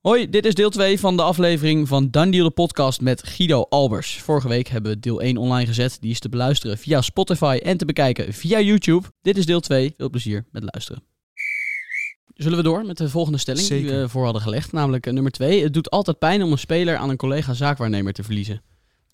Hoi, dit is deel 2 van de aflevering van Dan Deal de podcast met Guido Albers. Vorige week hebben we deel 1 online gezet. Die is te beluisteren via Spotify en te bekijken via YouTube. Dit is deel 2. Veel plezier met luisteren. Zullen we door met de volgende stelling die we voor hadden gelegd? Namelijk eh, nummer 2. Het doet altijd pijn om een speler aan een collega zaakwaarnemer te verliezen.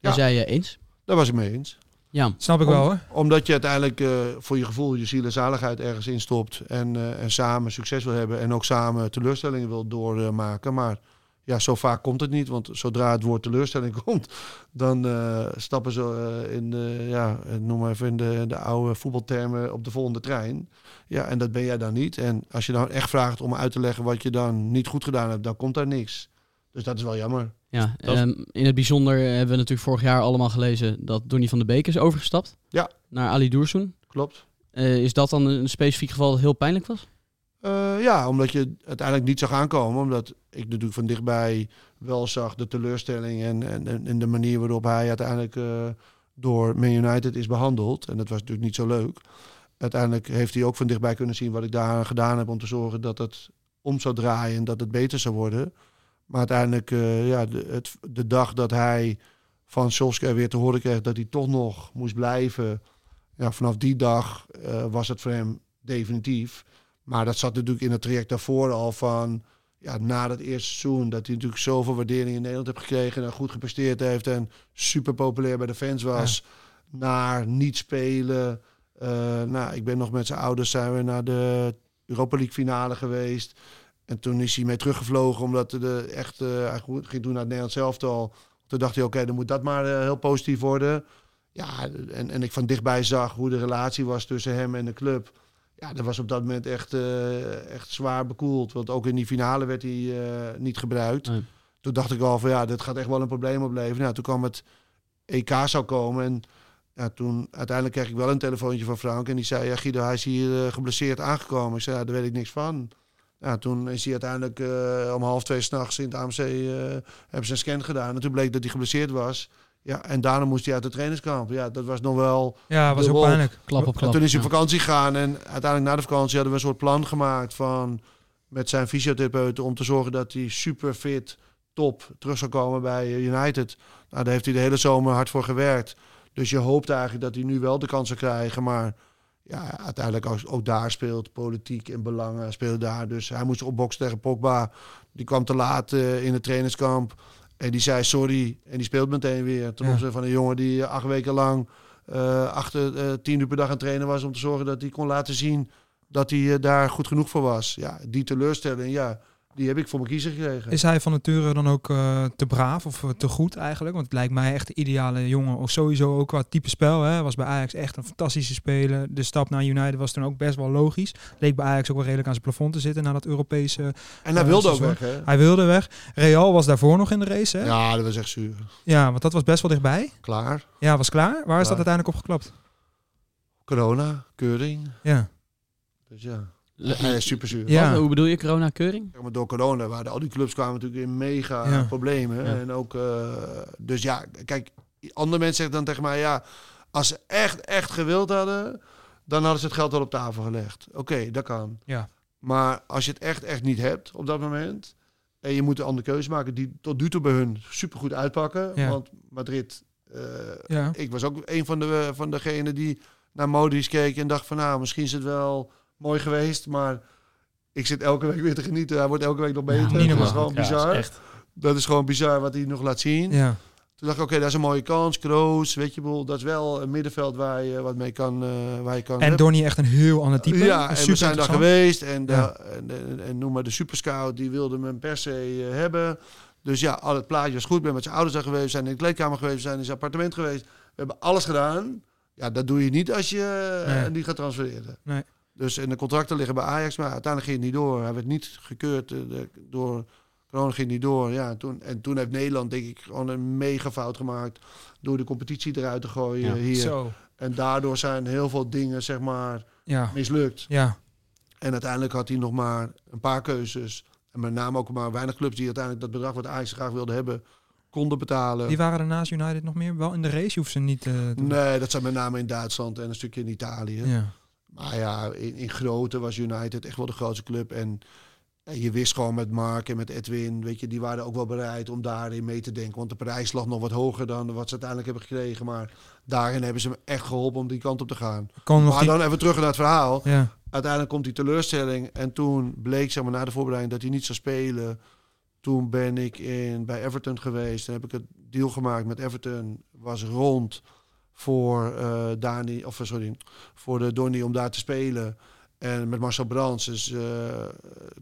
Ja. zei je eens? Daar was ik mee eens. Ja. Snap ik wel hoor. Omdat je uiteindelijk eh, voor je gevoel je ziel en zaligheid ergens instopt. En, eh, en samen succes wil hebben. En ook samen teleurstellingen wil doormaken. maar ja, zo vaak komt het niet. Want zodra het woord teleurstelling komt, dan eh, stappen ze in de, ja, noem maar even in de, de oude voetbaltermen op de volgende trein. Ja, en dat ben jij dan niet. En als je dan echt vraagt om uit te leggen wat je dan niet goed gedaan hebt, dan komt daar niks. Dus dat is wel jammer. Ja. Dat- ehm, in het bijzonder hebben we natuurlijk vorig jaar allemaal gelezen dat Donny van de Beek is overgestapt. Ja. Naar Ali Doersoen. Klopt. Eh, is dat dan een specifiek geval dat heel pijnlijk was? Eh, ja, omdat je uiteindelijk niet zag aankomen. Omdat ik natuurlijk van dichtbij wel zag de teleurstelling en, en, en- en de manier waarop hij uiteindelijk eh, door Man United is behandeld. En dat was natuurlijk niet zo leuk. Uiteindelijk heeft hij ook van dichtbij kunnen zien wat ik daar gedaan heb om te zorgen dat het om zou draaien en dat het beter zou worden. Maar uiteindelijk, eh, ja, de, het, de dag dat hij van Solskjaer weer te horen kreeg dat hij toch nog moest blijven. Ja, vanaf die dag eh, was het voor hem definitief. Maar dat zat natuurlijk in het traject daarvoor al van... Ja, na dat eerste seizoen, dat hij natuurlijk zoveel waardering in Nederland heeft gekregen... en goed gepresteerd heeft en super populair bij de fans was... naar niet spelen. Eh, nou, ik ben nog met zijn ouders zijn we naar de Europa League finale geweest. En toen is hij mee teruggevlogen, omdat de echt, eh, hij ging doen naar het Nederlands elftal. Toen dacht hij, oké, dan moet dat maar eh, heel positief worden. Ja, en, en ik van dichtbij zag hoe de relatie was tussen hem en de club. Ja, dat was op dat moment echt, eh, echt zwaar bekoeld. Want ook in die finale werd hij niet gebruikt. Nee. Toen dacht ik al van ja, dit gaat echt wel een probleem opleveren. Nou, toen kwam het EK zou komen. En ja, toen uiteindelijk kreeg ik wel een telefoontje van Frank. En die zei, ja Guido, hij is hier geblesseerd aangekomen. Ik zei, ja, daar weet ik niks van. Ja, toen is hij uiteindelijk eh, om half twee s'nachts in het AMC eh, hebben ze een scan gedaan. En toen bleek dat hij geblesseerd was. Ja, en daarna moest hij uit de trainingskamp. Ja, dat was nog wel Ja, was heel Dubbel. pijnlijk. Klap op en klap. toen is hij op vakantie gegaan en uiteindelijk na de vakantie hadden we een soort plan gemaakt van met zijn fysiotherapeuten om te zorgen dat hij super fit, top terug zou komen bij eh, United. Nou, daar heeft hij de hele zomer hard voor gewerkt. Dus je hoopt eigenlijk dat hij nu wel de kans zou krijgen, maar ja, uiteindelijk ook, ook daar speelt politiek en belangen speelt daar. Dus hij moest opboksen tegen Pogba. Die kwam te laat eh, in het trainingskamp en die zei sorry en die speelt meteen weer. Ten Ja. opzichte van een jongen die eh, acht weken lang eh, achter tien uur per dag aan het trainen was om te zorgen dat hij kon laten zien dat hij daar goed genoeg voor was. Ja, die teleurstelling, ja, die heb ik voor mijn kiezer gekregen. Is hij van nature dan ook eh, te braaf of eh, te goed eigenlijk? Want het lijkt mij echt de ideale jongen. Of sowieso ook qua type spel. Hè. Was bij Ajax echt een fantastische speler. De stap naar United was toen ook best wel logisch. Leek bij Ajax ook wel redelijk aan zijn plafond te zitten na dat Europese... en hij Ja, wilde ook weg, hè? Hij wilde weg. Real was daarvoor nog in de race. Hè? Ja. Ja, dat was echt zuur. want dat was best wel dichtbij. Klaar. Ja, was klaar. Waar is dat uiteindelijk op geklapt? Corona, keuring. Ja. Dus ja, Super zuur. Ja. Wat? Hoe bedoel je corona-keuring? Zeg maar door corona waren al die clubs kwamen natuurlijk in mega Ja. problemen. Ja. En ook, eh, dus ja, kijk, andere mensen zeggen dan tegen mij, ja, als ze echt, echt gewild hadden, dan hadden ze het geld al op tafel gelegd. Oké, dat kan. Ja. Maar als je het echt, echt niet hebt op dat moment, en je moet een andere keuze maken die tot nu toe bij hun supergoed uitpakken. Ja. Want Madrid, eh, Ja. ik was ook een van, de, van degenen die naar Modric keek en dacht van, nou, misschien is het wel mooi geweest, maar ik zit elke week weer te genieten. Hij wordt elke week nog beter. dat is gewoon Ja, bizar. is echt. Dat is gewoon bizar wat hij nog laat zien. Ja. Toen dacht ik, oké, dat is een mooie kans. Kroos, weet je, bedoel, dat is wel een middenveld waar je wat mee kan. eh, waar je kan En Donny echt een heel ander type. ja, en we zijn daar geweest. En, de, en, en, en noem maar de superscout, die wilde me per se eh, hebben. Dus ja, al het plaatje was goed. Ik ben met zijn ouders daar geweest. We zijn in de kleedkamer geweest. We zijn in zijn appartement geweest. We hebben alles gedaan. Ja, dat doe je niet als je eh, Nee. niet gaat transfereren. Nee. Dus en de contracten liggen bij Ajax. Maar uiteindelijk ging het niet door. Hij werd niet gekeurd eh, de- door... Corona ging niet door. Ja, en toen, en toen heeft Nederland, denk ik, gewoon een mega fout gemaakt. Door de competitie eruit te gooien Ja. hier. Zo. En daardoor zijn heel veel dingen, zeg maar, Ja. mislukt. Ja. En uiteindelijk had hij nog maar een paar keuzes. En met name ook maar weinig clubs die uiteindelijk dat bedrag wat Ajax graag wilde hebben, konden betalen. Die waren er naast United nog meer? Wel in de race? Je hoeft ze niet... eh, Nee, dat zijn met name in Duitsland en een stukje in Italië. Ja. Maar ja, in, in grootte was United echt wel de grootste club. En En je wist gewoon met Mark en met Edwin, weet je, die waren ook wel bereid om daarin mee te denken. Want de prijs lag nog wat hoger dan wat ze uiteindelijk hebben gekregen. Maar daarin hebben ze me echt geholpen om die kant op te gaan. Maar die... dan even terug naar het verhaal. Ja. Uiteindelijk komt die teleurstelling. En toen bleek, zeg maar, na de voorbereiding dat hij niet zou spelen. Toen ben ik in, bij Everton geweest. Toen heb ik het deal gemaakt met Everton. Was rond voor eh Dani, of eh, sorry, voor de Donny om daar te spelen. En met Marcel Brands, dus eh,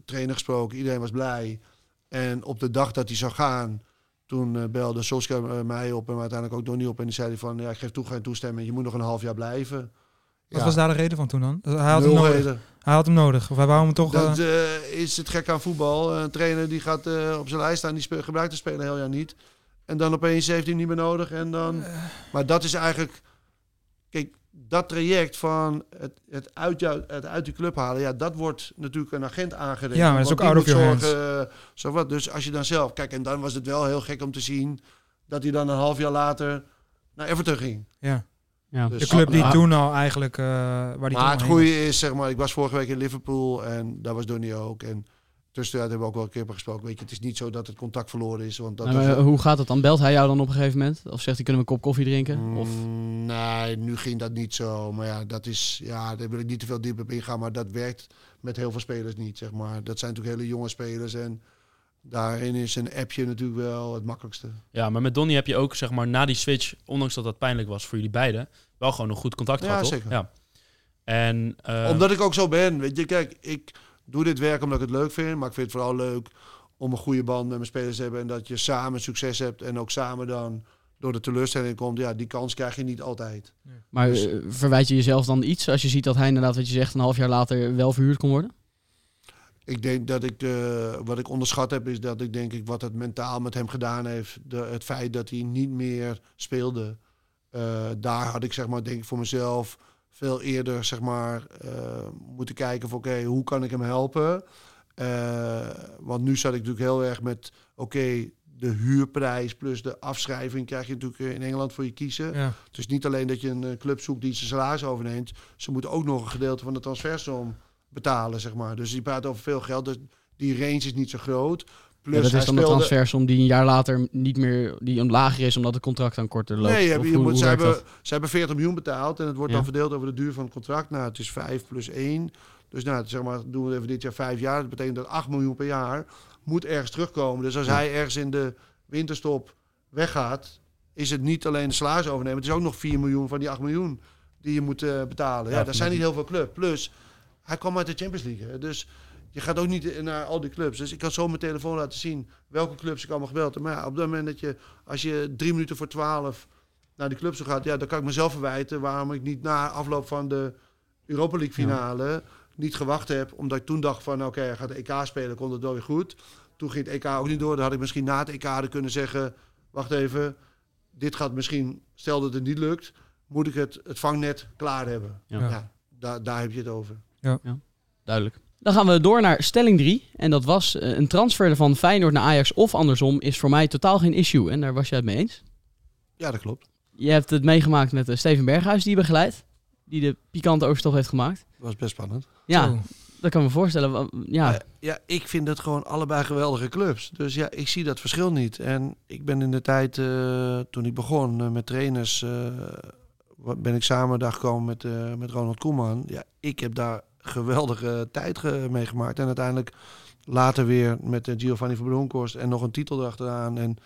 trainer gesproken. Iedereen was blij. En op de dag dat hij zou gaan, toen belde Solskjaer mij op en uiteindelijk ook Donny op. En die zei van, ja, ik geef toe geen toestemming. Je moet nog een half jaar blijven. Wat Ja. was daar de reden van toen dan? Hij had, hem nodig. reden. hij had hem nodig. Of hij wou hem toch... Dat is het gek aan voetbal. Een trainer die gaat op zijn lijst staan, die gebruikt de speler heel jaar niet. En dan opeens heeft hij hem niet meer nodig. En dan... Maar dat is eigenlijk... Kijk, dat traject van het, het, uit jou, het uit die club halen... Ja, dat wordt natuurlijk een agent aangerekend. Ja, maar dat is ook out of moet your zorgen, eh, zo wat. Dus als je dan zelf... Kijk, en dan was het wel heel gek om te zien... dat hij dan een half jaar later naar Everton ging. ja. Ja. Dus- De club die Ah, toen al eigenlijk... eh waar die toen Maar het goede is, zeg maar, ik was vorige week in Liverpool en daar was Donny ook. En tussenuit hebben we ook wel een keer gesproken. Weet je, het is niet zo dat het contact verloren is. Want dat Nou, maar hoe gaat het dan? Belt hij jou dan op een gegeven moment? Of zegt hij, kunnen we een kop koffie drinken? Of... Mm, nee, nu ging dat niet zo. Maar ja, dat is, ja, daar wil ik niet te veel diep op ingaan. Maar dat werkt met heel veel spelers niet, zeg maar. Dat zijn natuurlijk hele jonge spelers en daarin is een appje natuurlijk wel het makkelijkste. Ja, maar met Donny heb je ook, zeg maar, na die switch, ondanks dat dat pijnlijk was voor jullie beiden, wel gewoon een goed contact Ja, gehad, toch? zeker. Ja. En, eh, Omdat ik ook zo ben. Weet je, kijk, ik doe dit werk omdat ik het leuk vind. Maar ik vind het vooral leuk om een goede band met mijn spelers te hebben. En dat je samen succes hebt. En ook samen dan door de teleurstelling komt. Ja, die kans krijg je niet altijd. Maar Dus- eh, verwijt je jezelf dan iets als je ziet dat hij inderdaad, wat je zegt, een half jaar later wel verhuurd kon worden? Ik denk dat ik, eh, wat ik onderschat heb, is dat ik denk ik wat het mentaal met hem gedaan heeft. De, het feit dat hij niet meer speelde. eh, daar had ik zeg maar, denk ik voor mezelf veel eerder zeg maar, eh, moeten kijken van oké, hoe kan ik hem helpen? Eh, want nu zat ik natuurlijk heel erg met oké, de huurprijs plus de afschrijving krijg je natuurlijk eh, in Engeland voor je kiezen. Ja. Het is niet alleen dat je een club zoekt die zijn salaris overneemt. Ze moeten ook nog een gedeelte van de transfersom betalen, zeg maar. Dus die praat over veel geld. Dus die range is niet zo groot. Plus Ja, dat is dan de speelde- transfersom die een jaar later niet meer, die een lager is omdat het contract dan korter loopt. Nee, je, Of je hoe- moet, hoe ze, hebben, ze hebben 40 miljoen betaald en het wordt Ja. dan verdeeld over de duur van het contract. Nou, het is 5 plus 1. Dus nou, zeg maar, doen we even dit jaar 5 jaar. Dat betekent dat 8 miljoen per jaar moet ergens terugkomen. Dus als Ja. hij ergens in de winterstop weggaat, is het niet alleen de salaris overnemen. Het is ook nog 4 miljoen van die 8 miljoen die je moet eh, betalen. Ja, dat zijn niet heel veel clubs. Plus, hij kwam uit de Champions League. hè. Dus je gaat ook niet naar al die clubs. Dus ik kan zo mijn telefoon laten zien welke clubs ik allemaal gebeld heb. Maar ja, op dat moment dat je, als je drie minuten voor twaalf naar die clubs toe gaat, ja, dan kan ik mezelf verwijten waarom ik niet na afloop van de Europa League finale niet gewacht heb. Omdat ik toen dacht van, oké, hij gaat de EK spelen, kon het wel weer goed. Toen ging het EK ook niet door. Dan had ik misschien na het EK hadden kunnen zeggen, wacht even, dit gaat misschien, stel dat het niet lukt, moet ik het, het vangnet klaar hebben. Ja. Ja, daar, daar heb je het over. Duidelijk. Dan gaan we door naar stelling 3. En dat was eh, een transfer van Feyenoord naar Ajax of andersom is voor mij totaal geen issue. En daar was jij het mee eens. Ja, dat klopt. Je hebt het meegemaakt met eh, Steven Berghuis die je begeleidt. Die de pikante overstap heeft gemaakt. Dat was best spannend. Ja, dat kan ik me voorstellen. Ja, Ja. ja, ik vind het gewoon allebei geweldige clubs. Dus ja, ik zie dat verschil niet. En ik ben in de tijd, eh, toen ik begon eh, met trainers, eh, ben ik samen daar gekomen met, eh, met Ronald Koeman. Ja, ik heb daar geweldige tijd ge- meegemaakt. En uiteindelijk later weer met eh, Giovanni van Bronckhorst en nog een titel erachteraan. En,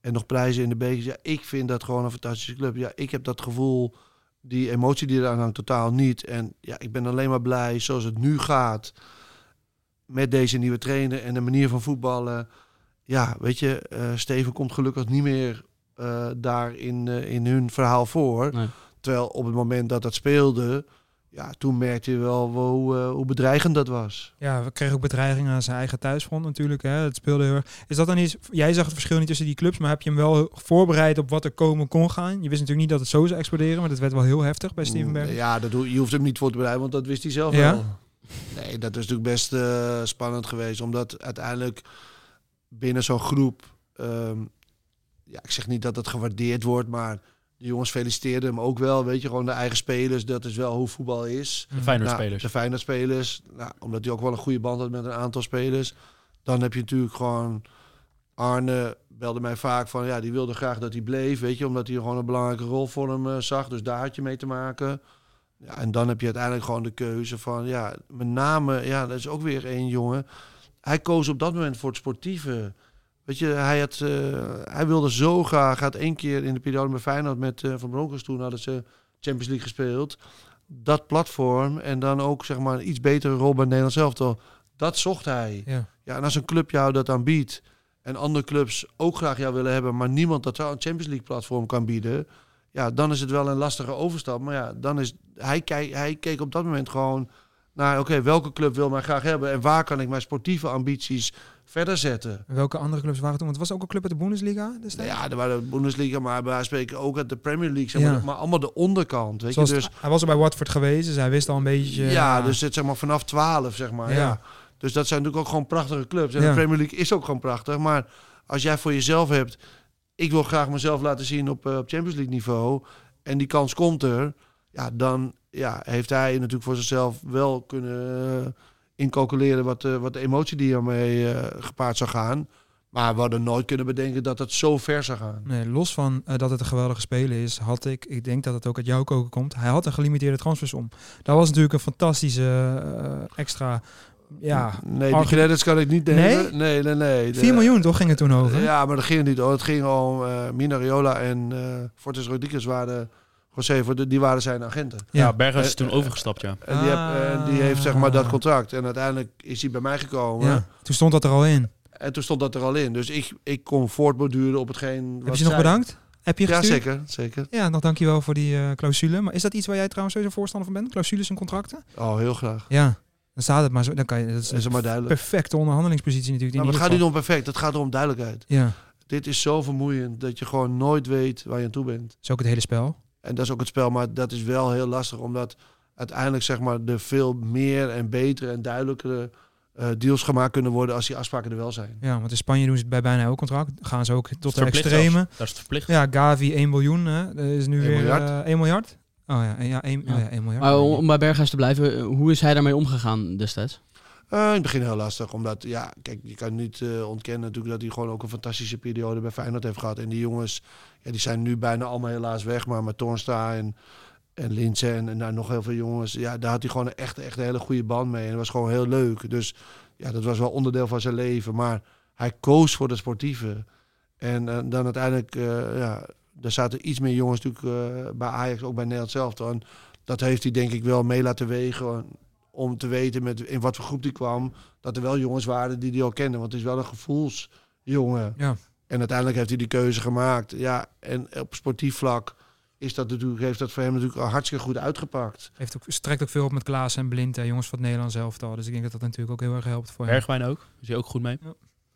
en nog prijzen in de bekers. Ja, ik vind dat gewoon een fantastische club. Ja, ik heb dat gevoel, die emotie die eraan hangt, totaal niet. En ja, ik ben alleen maar blij zoals het nu gaat met deze nieuwe trainer en de manier van voetballen. Ja, weet je, eh, Steven komt gelukkig niet meer eh, daar in, in hun verhaal voor. Nee. Terwijl op het moment dat dat speelde, ja, toen merkte je wel hoe, eh, hoe bedreigend dat was. Ja, we kregen ook bedreigingen aan zijn eigen thuisfront natuurlijk. Hè. Het speelde heel erg. Is dat dan iets... Jij zag het verschil niet tussen die clubs, maar heb je hem wel voorbereid op wat er komen kon gaan? Je wist natuurlijk niet dat het zo zou exploderen, maar dat werd wel heel heftig bij Steven Berg. Ja, dat doe, je hoeft hem niet voor te bereiden, want dat wist hij zelf Ja? wel. Nee, dat is natuurlijk best eh, spannend geweest, omdat uiteindelijk binnen zo'n groep, ehm, ja, ik zeg niet dat het gewaardeerd wordt, maar de jongens feliciteerden hem ook wel. Weet je, gewoon de eigen spelers. Dat is wel hoe voetbal is. De Feyenoord Nou, spelers. de. Nou, omdat hij ook wel een goede band had met een aantal spelers. Dan heb je natuurlijk gewoon... Arne belde mij vaak van... Ja, die wilde graag dat hij bleef. Weet je, omdat hij gewoon een belangrijke rol voor hem eh, zag. Dus daar had je mee te maken. Ja, en dan heb je uiteindelijk gewoon de keuze van... Ja, met name... Ja, dat is ook weer één jongen. Hij koos op dat moment voor het sportieve. Weet je, hij, had, eh, hij wilde zo graag... Had één keer in de periode met Feyenoord... met eh, Van Bronckhorst toen hadden ze Champions League gespeeld dat platform en dan ook zeg maar een iets betere rol bij Nederland zelf. Dat zocht hij. Ja. Ja, en als een club jou dat aanbiedt en andere clubs ook graag jou willen hebben, maar niemand dat zou een Champions League platform kan bieden, ja, dan is het wel een lastige overstap. Maar ja, dan is hij, kijk, hij keek op dat moment gewoon naar, oké, welke club wil mij graag hebben en waar kan ik mijn sportieve ambities verder zetten? Welke andere clubs waren toen? Want het was ook een club uit de Bundesliga destijds? ja, er waren de Bundesliga, maar van spreken ook uit de Premier League, zeg maar, Ja. maar allemaal de onderkant. Weet Zoals je, het- dus Hij was er bij Watford geweest, dus hij wist al een beetje... Ja, dus het zeg maar vanaf 12, zeg maar. Ja. Ja. Dus dat zijn natuurlijk ook gewoon prachtige clubs. En Ja. de Premier League is ook gewoon prachtig. Maar als jij voor jezelf hebt, ik wil graag mezelf laten zien op, eh, op Champions League niveau. En die kans komt er. Ja, dan ja, heeft hij natuurlijk voor zichzelf wel kunnen eh, incalculeren wat, eh, wat de emotie die ermee eh, gepaard zou gaan. Maar we hadden nooit kunnen bedenken dat het zo ver zou gaan. Nee, los van eh, dat het een geweldige speler is, had ik, ik denk dat het ook uit jouw koken komt, hij had een gelimiteerde transfersom. Dat was natuurlijk een fantastische extra, ja, Nee, die credits kan ik niet nemen. Nee? Nee, nee, nee. De- 4 miljoen toch ging het toen over? Ja, maar dat ging niet. hoor. Het ging om eh Mina Riola en eh Fortes Rodriguez waren José, voor de- die waren zijn agenten. Ja, Ja. Berghuis is Eh, toen eh, overgestapt, ja. En die, heb, eh, die heeft zeg maar dat contract. En uiteindelijk is hij bij mij gekomen. Ja, toen stond dat er al in. En toen stond dat er al in. Dus ik, ik kon voortborduren op hetgeen Heb wat je nog bedankt? Heb je Ja, gestuurd? zeker. zeker. Ja, nog dankjewel voor die eh, clausule. Maar is dat iets waar jij trouwens sowieso voorstander van bent? Clausules en contracten? Oh, heel graag. Ja, dan staat het maar zo. Dan kan je, dat is Dat maar duidelijk. perfecte onderhandelingspositie natuurlijk. in Maar het gaat niet om perfect. Het gaat om duidelijkheid. Ja, Dit is zo vermoeiend dat je gewoon nooit weet waar je aan toe bent. is ook het hele spel. En dat is ook het spel, maar dat is wel heel lastig, omdat uiteindelijk zeg maar er veel meer en betere en duidelijkere eh, deals gemaakt kunnen worden als die afspraken er wel zijn. Ja, want in Spanje doen ze het bij bijna elk contract. Gaan ze ook tot de extreme. zelfs. Daar is het verplicht. Ja, Gavi 1 miljoen. Hè. Dat is nu 1 weer miljard. eh, 1 miljard. Oh ja, ja, 1, Ja. Oh ja, 1 miljard. Maar om, bij Berghuis te blijven, eh, hoe is hij daarmee omgegaan destijds? Eh, in het begin heel lastig, omdat ja, kijk, je kan niet eh, ontkennen natuurlijk dat hij gewoon ook een fantastische periode bij Feyenoord heeft gehad. En die jongens, ja, die zijn nu bijna allemaal helaas weg, maar met en, en Linse en, en daar nog heel veel jongens, ja, daar had hij gewoon een echt, echt een hele goede band mee. En dat was gewoon heel leuk. Dus ja, dat was wel onderdeel van zijn leven. Maar hij koos voor de sportieve. En eh, dan uiteindelijk, eh, ja, er zaten iets meer jongens natuurlijk bij Ajax, ook bij Nederland zelf. En dat heeft hij denk ik wel mee laten wegen om te weten met in wat voor groep die kwam. Dat er wel jongens waren die die al kenden. Want het is wel een gevoelsjongen. Ja. En uiteindelijk heeft hij die keuze gemaakt. Ja, en op sportief vlak is dat natuurlijk, heeft dat voor hem natuurlijk al hartstikke goed uitgepakt. Heeft ook, strekt ook veel op met Klaas en Blind, hè, jongens van het Nederlands elftal. Dus ik denk dat dat natuurlijk ook heel erg helpt voor hem. Bergwijn ook. Is hij ook goed mee?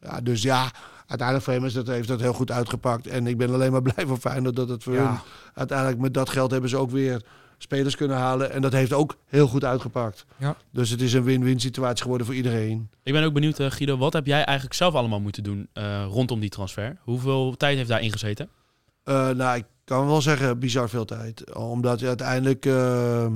Ja, dus ja, uiteindelijk voor hem is dat, heeft dat heel goed uitgepakt. En ik ben alleen maar blij voor Feyenoord dat het voor Ja. hun... Uiteindelijk met dat geld hebben ze ook weer spelers kunnen halen. En dat heeft ook heel goed uitgepakt. Ja. Dus het is een win-win situatie geworden voor iedereen. Ik ben ook benieuwd, eh, Guido, wat heb jij eigenlijk zelf allemaal moeten doen eh, rondom die transfer? Hoeveel tijd heeft daarin gezeten? Eh, nou, ik kan wel zeggen, bizar veel tijd. Omdat je uiteindelijk eh,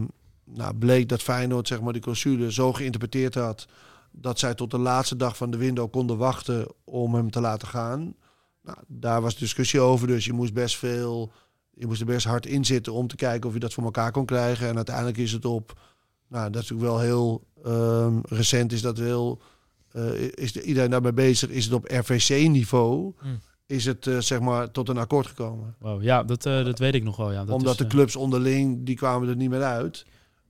nou, bleek dat Feyenoord zeg maar, die clausule zo geïnterpreteerd had... dat zij tot de laatste dag van de window konden wachten om hem te laten gaan. Nou, daar was discussie over, dus je moest best veel... Je moest er best hard in zitten om te kijken of je dat voor elkaar kon krijgen. En uiteindelijk is het op... Nou, dat is natuurlijk wel heel ehm, recent, is dat wel... eh, is de- iedereen daarmee bezig? Is het op RVC-niveau? Hmm. Is het eh, zeg maar tot een akkoord gekomen? Wow, ja, dat, eh, dat weet ik nog wel. Ja. Dat Omdat is, de clubs onderling, die kwamen er niet meer uit.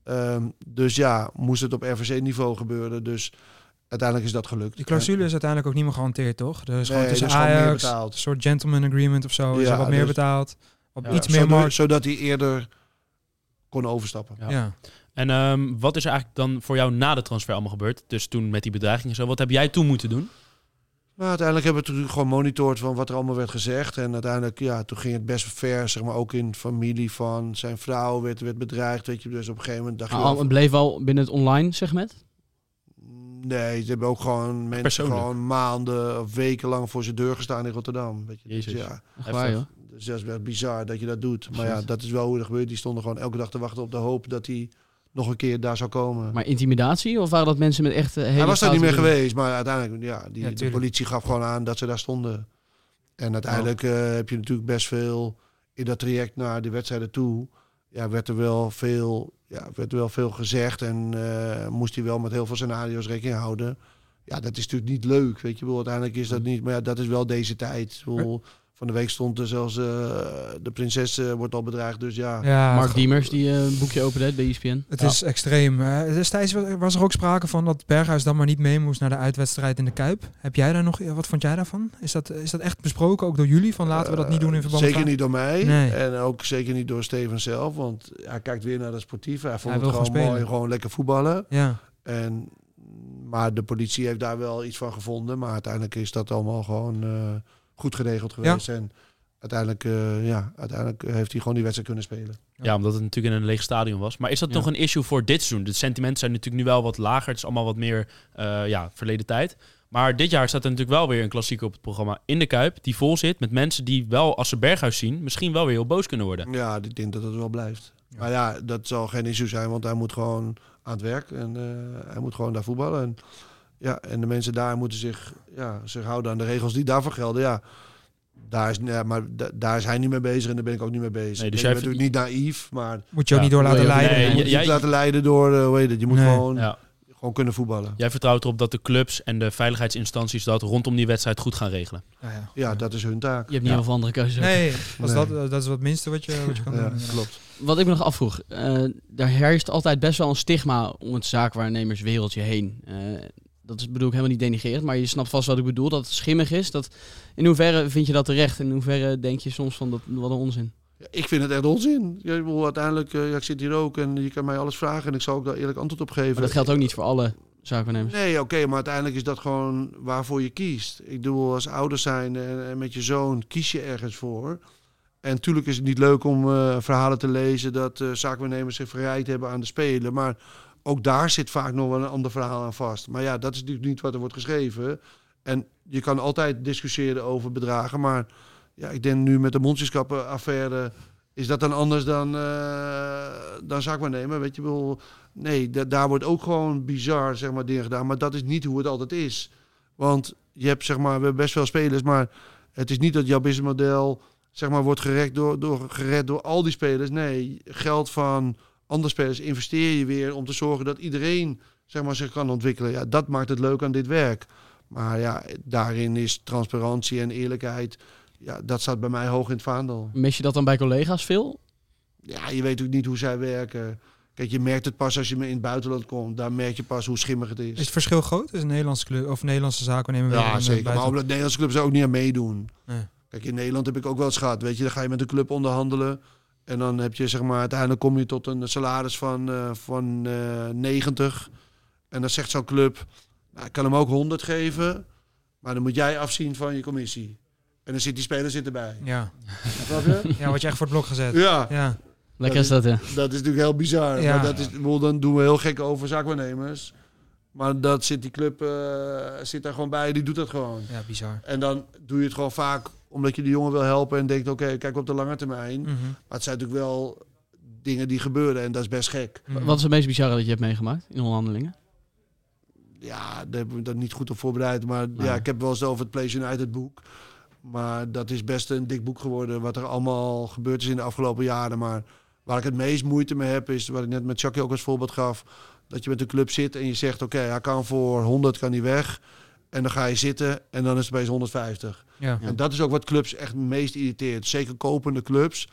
Ehm, dus ja, moest het op RVC-niveau gebeuren. Dus uiteindelijk is dat gelukt. Die clausule is uiteindelijk ook niet meer gehanteerd, toch? Er is gewoon tussen er is gewoon meer Ajax, betaald. een soort gentleman agreement of zo. is er wat meer dus- betaald. Op Ja, iets meer zodat, markt. zodat hij eerder kon overstappen. Ja. Ja. En ehm, wat is er eigenlijk dan voor jou na de transfer allemaal gebeurd? Dus toen met die bedreiging en zo. Wat heb jij toen moeten doen? Maar uiteindelijk hebben we natuurlijk gewoon monitord van wat er allemaal werd gezegd. En uiteindelijk, ja, toen ging het best ver, zeg maar, ook in familie van zijn vrouw werd, werd bedreigd. Weet je, dus op een gegeven moment dacht je wel het bleef wel binnen het online segment. Nee, ze hebben ook gewoon mensen Persoonlijk. gewoon maanden of weken lang voor zijn deur gestaan in Rotterdam. Weet je. Dus Jezus. ja, Echt waar, joh. Dat is wel bizar dat je dat doet. Maar ja, dat is wel hoe er gebeurt. Die stonden gewoon elke dag te wachten op de hoop dat hij nog een keer daar zou komen. Maar intimidatie? Of waren dat mensen met echt hele hij was daar niet meer geweest, maar uiteindelijk, ja, die, Ja, de politie gaf gewoon aan dat ze daar stonden. En uiteindelijk eh, heb je natuurlijk best veel in dat traject naar de wedstrijden toe. Ja, werd er wel veel, ja, werd er wel veel gezegd en eh, moest hij wel met heel veel scenario's rekening houden. Ja, dat is natuurlijk niet leuk, weet je. Uiteindelijk is dat niet, maar ja, dat is wel deze tijd. Ik bedoel, van de week stond er zelfs eh, de prinses eh, wordt al bedreigd, dus ja. Ja, Mark Diemers, die eh, een boekje opende bij ESPN. Het Ja. is extreem. Destijds wa- was er ook sprake van dat Berghuis dan maar niet mee moest naar de uitwedstrijd in de Kuip. Heb jij daar nog, wat vond jij daarvan? Is dat, is dat echt besproken, ook door jullie? Van laten we dat niet doen in verband Zeker met... niet door mij. Nee. En ook zeker niet door Steven zelf. Want hij kijkt weer naar het sportieve. Hij vond Hij het wil gewoon gewoon mooi, spelen. gewoon lekker voetballen. Ja, En, maar de politie heeft daar wel iets van gevonden. Maar uiteindelijk is dat allemaal gewoon eh, goed geregeld geweest. En uiteindelijk, eh, ja, uiteindelijk heeft hij gewoon die wedstrijd kunnen spelen. Ja, omdat het natuurlijk in een leeg stadion was. Maar is dat Ja. nog een issue voor dit seizoen? De sentimenten zijn natuurlijk nu wel wat lager. Het is allemaal wat meer eh, ja, verleden tijd. Maar dit jaar staat er natuurlijk wel weer een klassieker op het programma in de Kuip. Die vol zit met mensen die wel, als ze Berghuis zien, misschien wel weer heel boos kunnen worden. Ja, ik denk dat het wel blijft. Maar ja, dat zal geen issue zijn, want hij moet gewoon aan het werk en eh, hij moet gewoon daar voetballen. En, ja, en de mensen daar moeten zich, ja, zich houden aan de regels die daarvoor gelden. Ja, daar is, ja, maar da- daar is hij niet mee bezig en daar ben ik ook niet mee bezig. Nee, dus ik jij ben natuurlijk niet naïef, maar moet je ook Ja, niet door laten je leiden. Nee, je moet je jij- niet laten leiden door, eh, hoe heet het, je moet Nee. gewoon, Ja. gewoon kunnen voetballen. Jij vertrouwt erop dat de clubs en de veiligheidsinstanties dat rondom die wedstrijd goed gaan regelen. Ja, ja. Ja, dat is hun taak. Je hebt niet Ja. heel veel andere keuzes. Nee, als Nee. Dat, dat is wat minste wat je, wat je kan Ja, doen. klopt. Wat ik me nog afvroeg, eh daar heerst altijd best wel een stigma om het zaakwaarnemerswereldje heen. Eh, dat is bedoel ik helemaal niet denigrerend, maar je snapt vast wat ik bedoel. Dat het schimmig is. Dat, in hoeverre vind je dat terecht? In hoeverre denk je soms van dat wat een onzin? Ja, ik vind het echt onzin. Ja, uiteindelijk, eh, ja, ik zit hier ook en je kan mij alles vragen en ik zal ook daar eerlijk antwoord op geven. Maar dat geldt ook niet voor alle zaakwaarnemers. Nee, oké, maar uiteindelijk is dat gewoon waarvoor je kiest. Ik bedoel, als ouders zijn en, en met je zoon kies je ergens voor. En natuurlijk is het niet leuk om eh, verhalen te lezen dat zaakwaarnemers zich verrijd hebben aan de Spelen. Maar ook daar zit vaak nog wel een ander verhaal aan vast. Maar ja, dat is natuurlijk niet wat er wordt geschreven. En je kan altijd discussiëren over bedragen. Maar ja, ik denk nu met de mondjeskappenaffaire... is dat dan anders dan, eh dan zaakwaarnemer? Weet je wel? Nee, da- daar wordt ook gewoon bizar zeg maar, dingen gedaan. Maar dat is niet hoe het altijd is. Want je hebt, zeg maar, we hebben best veel spelers, maar het is niet dat jouw businessmodel zeg maar, wordt gered door, door, gered door al die spelers. Nee, geld van andere spelers investeer je weer om te zorgen dat iedereen zeg maar, zich kan ontwikkelen. Ja, dat maakt het leuk aan dit werk. Maar ja, daarin is transparantie en eerlijkheid, ja, dat staat bij mij hoog in het vaandel. Mis je dat dan bij collega's veel? Ja, je weet ook niet hoe zij werken. Kijk, je merkt het pas als je in het buitenland komt. Daar merk je pas hoe schimmig het Is is. het verschil groot? Is een Nederlandse club of Nederlandse zaakwaarnemer weer Ja, en, eh, zeker. Maar omdat Nederlandse clubs er ook niet aan meedoen. Nee. Kijk, in Nederland heb ik ook wel eens gehad. Weet je, dan ga je met een club onderhandelen. En dan heb je, zeg maar, uiteindelijk kom je tot een salaris van, eh, van eh 90. En dan zegt zo'n club, nou, ik kan hem ook 100 geven. Maar dan moet jij afzien van je commissie. En dan zit die speler zit erbij. Ja. Snap je? ja, word je echt voor het blok gezet. Ja, Ja. Lekker is dat, ja. dat is natuurlijk heel bizar. Ja. Maar dat is, dan doen we heel gek over zaakwaarnemers. Maar dat zit die club eh, zit daar gewoon bij, die doet dat gewoon. ja, bizar. En dan doe je het gewoon vaak omdat je de jongen wil helpen en denkt, oké, kijk op de lange termijn. Mhm. Maar het zijn natuurlijk wel dingen die gebeuren en dat is best gek. Mhm. Wat is het meest bizarre dat je hebt meegemaakt in onderhandelingen? Ja, daar hebben we dat niet goed op voorbereid. Maar Nou. ja, ik heb wel eens over het Place United boek. Maar dat is best een dik boek geworden. Wat er allemaal gebeurd is in de afgelopen jaren. Maar waar ik het meest moeite mee heb, is wat ik net met Chucky ook als voorbeeld gaf. Dat je met een club zit en je zegt, oké, hij kan voor 100 kan hij weg. En dan ga je zitten en dan is het opeens 150. Ja. En dat is ook wat clubs echt het meest irriteert. Zeker kopende clubs.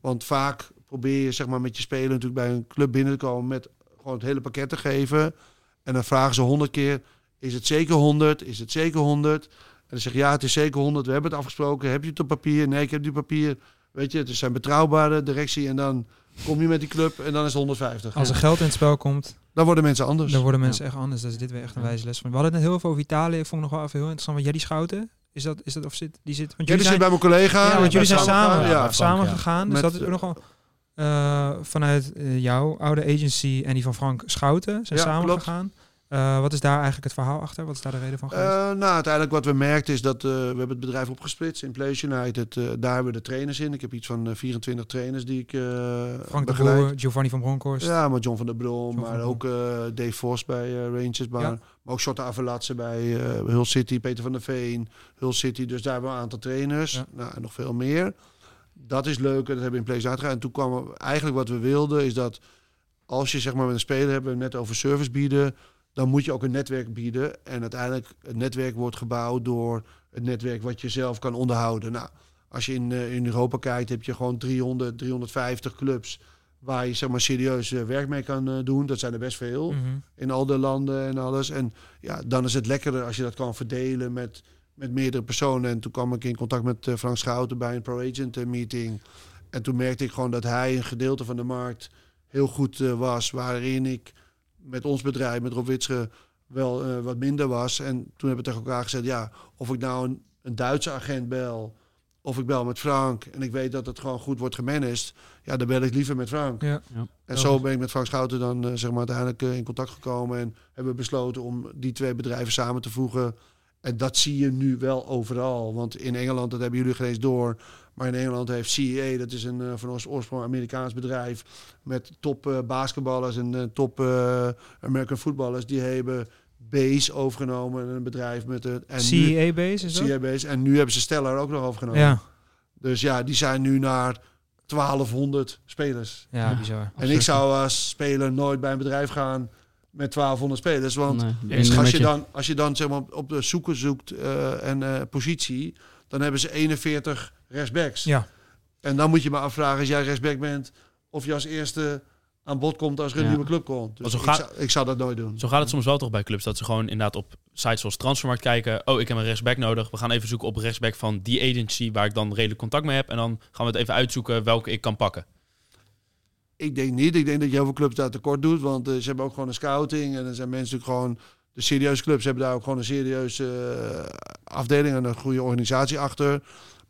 Want vaak probeer je zeg maar, met je speler natuurlijk bij een club binnen te komen met gewoon het hele pakket te geven. En dan vragen ze honderd keer: is het zeker 100? Is het zeker 100? En dan zeg je ja, het is zeker 100. We hebben het afgesproken. Heb je het op papier? Nee, ik heb die papier. Weet je, het zijn betrouwbare directie. En dan kom je met die club en dan is het 150. Als er geld in het spel komt, Dan worden mensen anders. dan worden mensen echt anders. Dat is dit weer echt een wijze les van. We hadden het net heel veel over Italië. Ik vond nog wel even heel interessant. Want jij die schouten, is dat, is dat of zit die zit? Want Ja, jullie zit zijn, bij mijn collega. ja, want jullie zijn Samen ja, samen Frank, ja. gegaan. Dus Met, dat is ook nogal eh, vanuit eh, jouw oude agency en die van Frank Schouten zijn Ja, samen klopt. gegaan. Eh, wat is daar eigenlijk het verhaal achter? Wat is daar de reden van geweest? Eh, nou, uiteindelijk wat we merkten is dat eh, we hebben het bedrijf opgesplitst in Place United. daar hebben we de trainers in. Ik heb iets van eh, 24 trainers die ik Frank de begeleid. Boer, Giovanni van Bronckhorst. Ja, maar John van der Brom, maar ook Dave Vos bij Rangers. Maar, Ja. maar ook Shorta Avalatse bij Hull City, Peter van der Veen, Hull City. Dus daar hebben we een aantal trainers. Ja. Nou, en nog veel meer. Dat is leuk en dat hebben we in place uitgegaan. En toen kwam er- eigenlijk wat we wilden is dat als je zeg maar met een speler hebben we net over service bieden, dan moet je ook een netwerk bieden. En uiteindelijk het netwerk wordt gebouwd door het netwerk wat je zelf kan onderhouden. Nou, als je in, eh, in Europa kijkt, heb je gewoon 300, 350 clubs waar je zeg maar serieus eh, werk mee kan eh, doen. Dat zijn er best veel Mhm. in al de landen en alles. En ja, dan is het lekkerder als je dat kan verdelen met, met meerdere personen. En toen kwam ik in contact met Frank Schouten bij een pro-agent meeting. En toen merkte ik gewoon dat hij een gedeelte van de markt heel goed was. Waarin ik met ons bedrijf, met Rob Witsche, wel eh, wat minder was. En toen hebben we tegen elkaar gezegd, ja, of ik nou een, een Duitse agent bel... of ik bel met Frank en ik weet dat het gewoon goed wordt gemanaged... ja, dan bel ik liever met Frank. Ja. En zo ben ik met Frank Schouten dan eh, zeg maar uiteindelijk eh, in contact gekomen en hebben we besloten om die twee bedrijven samen te voegen. En dat zie je nu wel overal. Want in Engeland, dat hebben jullie geen eens door. Maar in Engeland heeft CEA, dat is een eh, van ons oorsprong Amerikaans bedrijf. Met top eh, basketballers en eh, top eh, American voetballers. Die hebben Base overgenomen. Een bedrijf met het. En nu, CEA-base is dat? CEA Base. En nu hebben ze Stellar ook nog overgenomen. Ja. Dus ja, die zijn nu naar 1200 spelers. ja, bizar. En ik zou als speler nooit bij een bedrijf gaan met 1200 spelers. Want Nee, als, je dan, als je dan zeg maar, op de zoeken zoekt eh, en eh, positie, dan hebben ze 41 rechtsbacks. Ja. En dan moet je maar afvragen, als jij rechtsback bent, of je als eerste aan bod komt als er een Ja. nieuwe club komt. Dus zo ik, gaat- zou, ik zou dat nooit doen. Zo gaat het soms wel toch bij clubs. Dat ze gewoon inderdaad op sites zoals Transfermarkt kijken. Oh, ik heb een rechtsback nodig. We gaan even zoeken op rechtsback van die agency waar ik dan redelijk contact mee heb. En dan gaan we het even uitzoeken welke ik kan pakken. Ik denk niet. Ik denk dat je heel veel clubs daar tekort doet. Want eh, ze hebben ook gewoon een scouting. En er zijn mensen natuurlijk gewoon... De serieuze clubs hebben daar ook gewoon een serieuze eh, afdeling en een goede organisatie achter.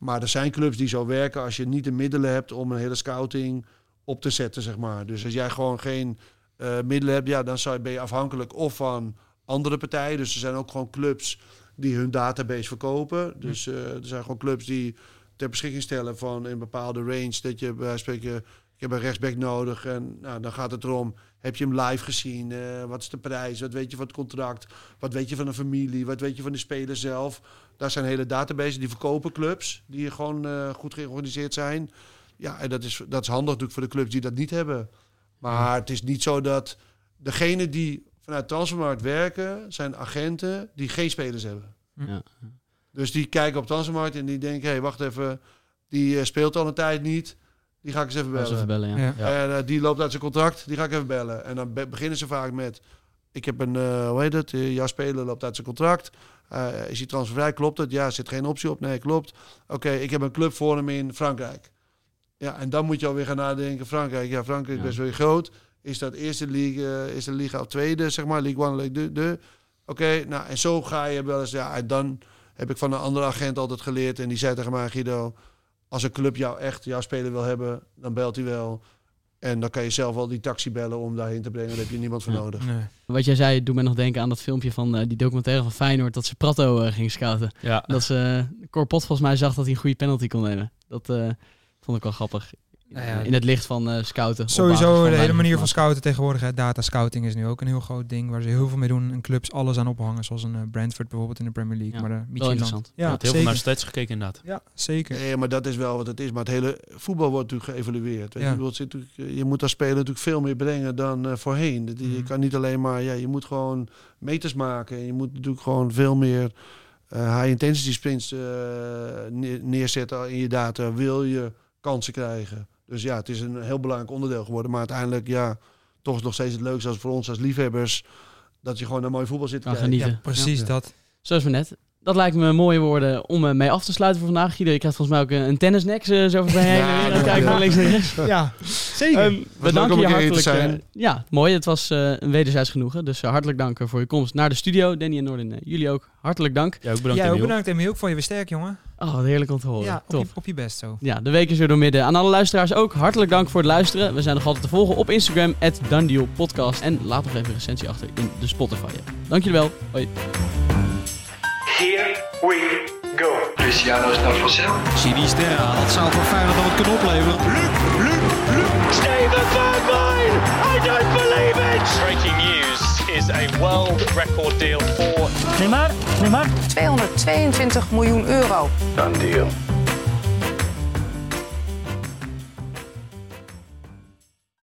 Maar er zijn clubs die zo werken als je niet de middelen hebt om een hele scouting op te zetten, zeg maar. Dus als jij gewoon geen eh, middelen hebt, ja, dan zou je, ben je afhankelijk of van andere partijen. Dus er zijn ook gewoon clubs die hun database verkopen. Dus eh, er zijn gewoon clubs die ter beschikking stellen van een bepaalde range. Dat je bij spreken, ik heb een rechtsback nodig. En nou, dan gaat het erom, heb je hem live gezien? Eh, wat is de prijs? Wat weet je van het contract? Wat weet je van de familie? Wat weet je van de speler zelf? Daar zijn hele databases die verkopen clubs. Die gewoon eh, goed georganiseerd zijn. Ja, en dat is, dat is handig natuurlijk voor de clubs die dat niet hebben. Maar het is niet zo dat degene die vanuit Transfermarkt werken, zijn agenten die geen spelers hebben. Ja. Dus die kijken op Transfermarkt en die denken, hé, hey, wacht even, die eh, speelt al een tijd niet. Die ga ik eens even bellen. even bellen, ja. Ja. En eh, die loopt uit zijn contract, die ga ik even bellen. En dan be- beginnen ze vaak met, ik heb een, eh, hoe heet het, Eh, jouw speler loopt uit zijn contract. Eh, is hij transfervrij, klopt het? Ja, er zit geen optie op. Nee, klopt. Oké, ik heb een club voor hem in Frankrijk. Ja, en dan moet je alweer gaan nadenken, Frankrijk. Ja, Frankrijk is best wel groot. Is dat eerste league, eh, is de liga of tweede, zeg maar, League One, League de, de. Oké, nou, en zo ga je wel eens, ja, en dan heb ik van een andere agent altijd geleerd. En die zei tegen mij, Guido, als een club jou echt, jouw speler wil hebben, dan belt hij wel. En dan kan je zelf wel die taxi bellen om daarheen te brengen. Daar heb je niemand voor Ja. nodig. Nee. Wat jij zei, doet mij nog denken aan dat filmpje van eh, die documentaire van Feyenoord, dat ze Prato eh, ging scouten. Ja. Dat ze uh, Corpot volgens mij zag dat hij een goede penalty kon nemen. Dat eh, vond ik wel grappig. Nou ja, in het licht van eh, scouten. Sowieso de hele manier van scouten tegenwoordig. Hè. Data scouting is nu ook een heel groot ding waar ze heel veel mee doen. En clubs alles aan ophangen. Zoals een eh, Brentford bijvoorbeeld in de Premier League. Ja, maar de Wel interessant. Ja, heel veel naar stats gekeken inderdaad. Ja, zeker. Nee, maar dat is wel wat het is. Maar het hele voetbal wordt natuurlijk geëvalueerd. Weet Ja. je? Je, wilt- moet als speler natuurlijk veel meer brengen dan eh, voorheen. Je Mhm. kan niet alleen maar, ja, je moet gewoon meters maken. Je moet natuurlijk gewoon veel meer eh, high intensity sprints eh, neer- neerzetten in je data. Wil je kansen krijgen. Dus ja, het is een heel belangrijk onderdeel geworden. Maar uiteindelijk, ja, toch is het nog steeds het leukste als voor ons als liefhebbers. Dat je gewoon naar mooi voetbal zit te Kan kijken. genieten. Ja, precies Ja. dat. Zoals we net. dat lijkt me mooie woorden om eh, mee af te sluiten voor vandaag. Guido, je krijgt volgens mij ook een, tennisnek zo zo voorbij aan het kijken van links naar rechts. Ja, zeker. Ehm, we danken om je hartelijk. zijn. eh, ja, mooi. Het was eh, een wederzijds genoegen. Dus eh, hartelijk dank voor je komst naar de studio. Danny en Noordin, eh, jullie ook hartelijk dank. Ja, ook bedankt Jij ook Emiel. bedankt Emiel. Ik vond je weer sterk, jongen. Oh, wat heerlijk om te horen. Ja, op Top. je, op je best zo. Ja, de week is weer door midden. Aan alle luisteraars ook hartelijk dank voor het luisteren. We zijn nog altijd te volgen op Instagram, Podcast. En laat nog even een recensie achter in de Spotify. Dank jullie wel. Hoi. Here we go. Cristiano is naar Vassel. Sinisterra, dat zou voor Feyenoord dan wat kunnen opleveren. Steven Bergwijn! I don't believe it! Breaking news is a world record deal for Neymar, Neymar. 222 miljoen euro. Done deal.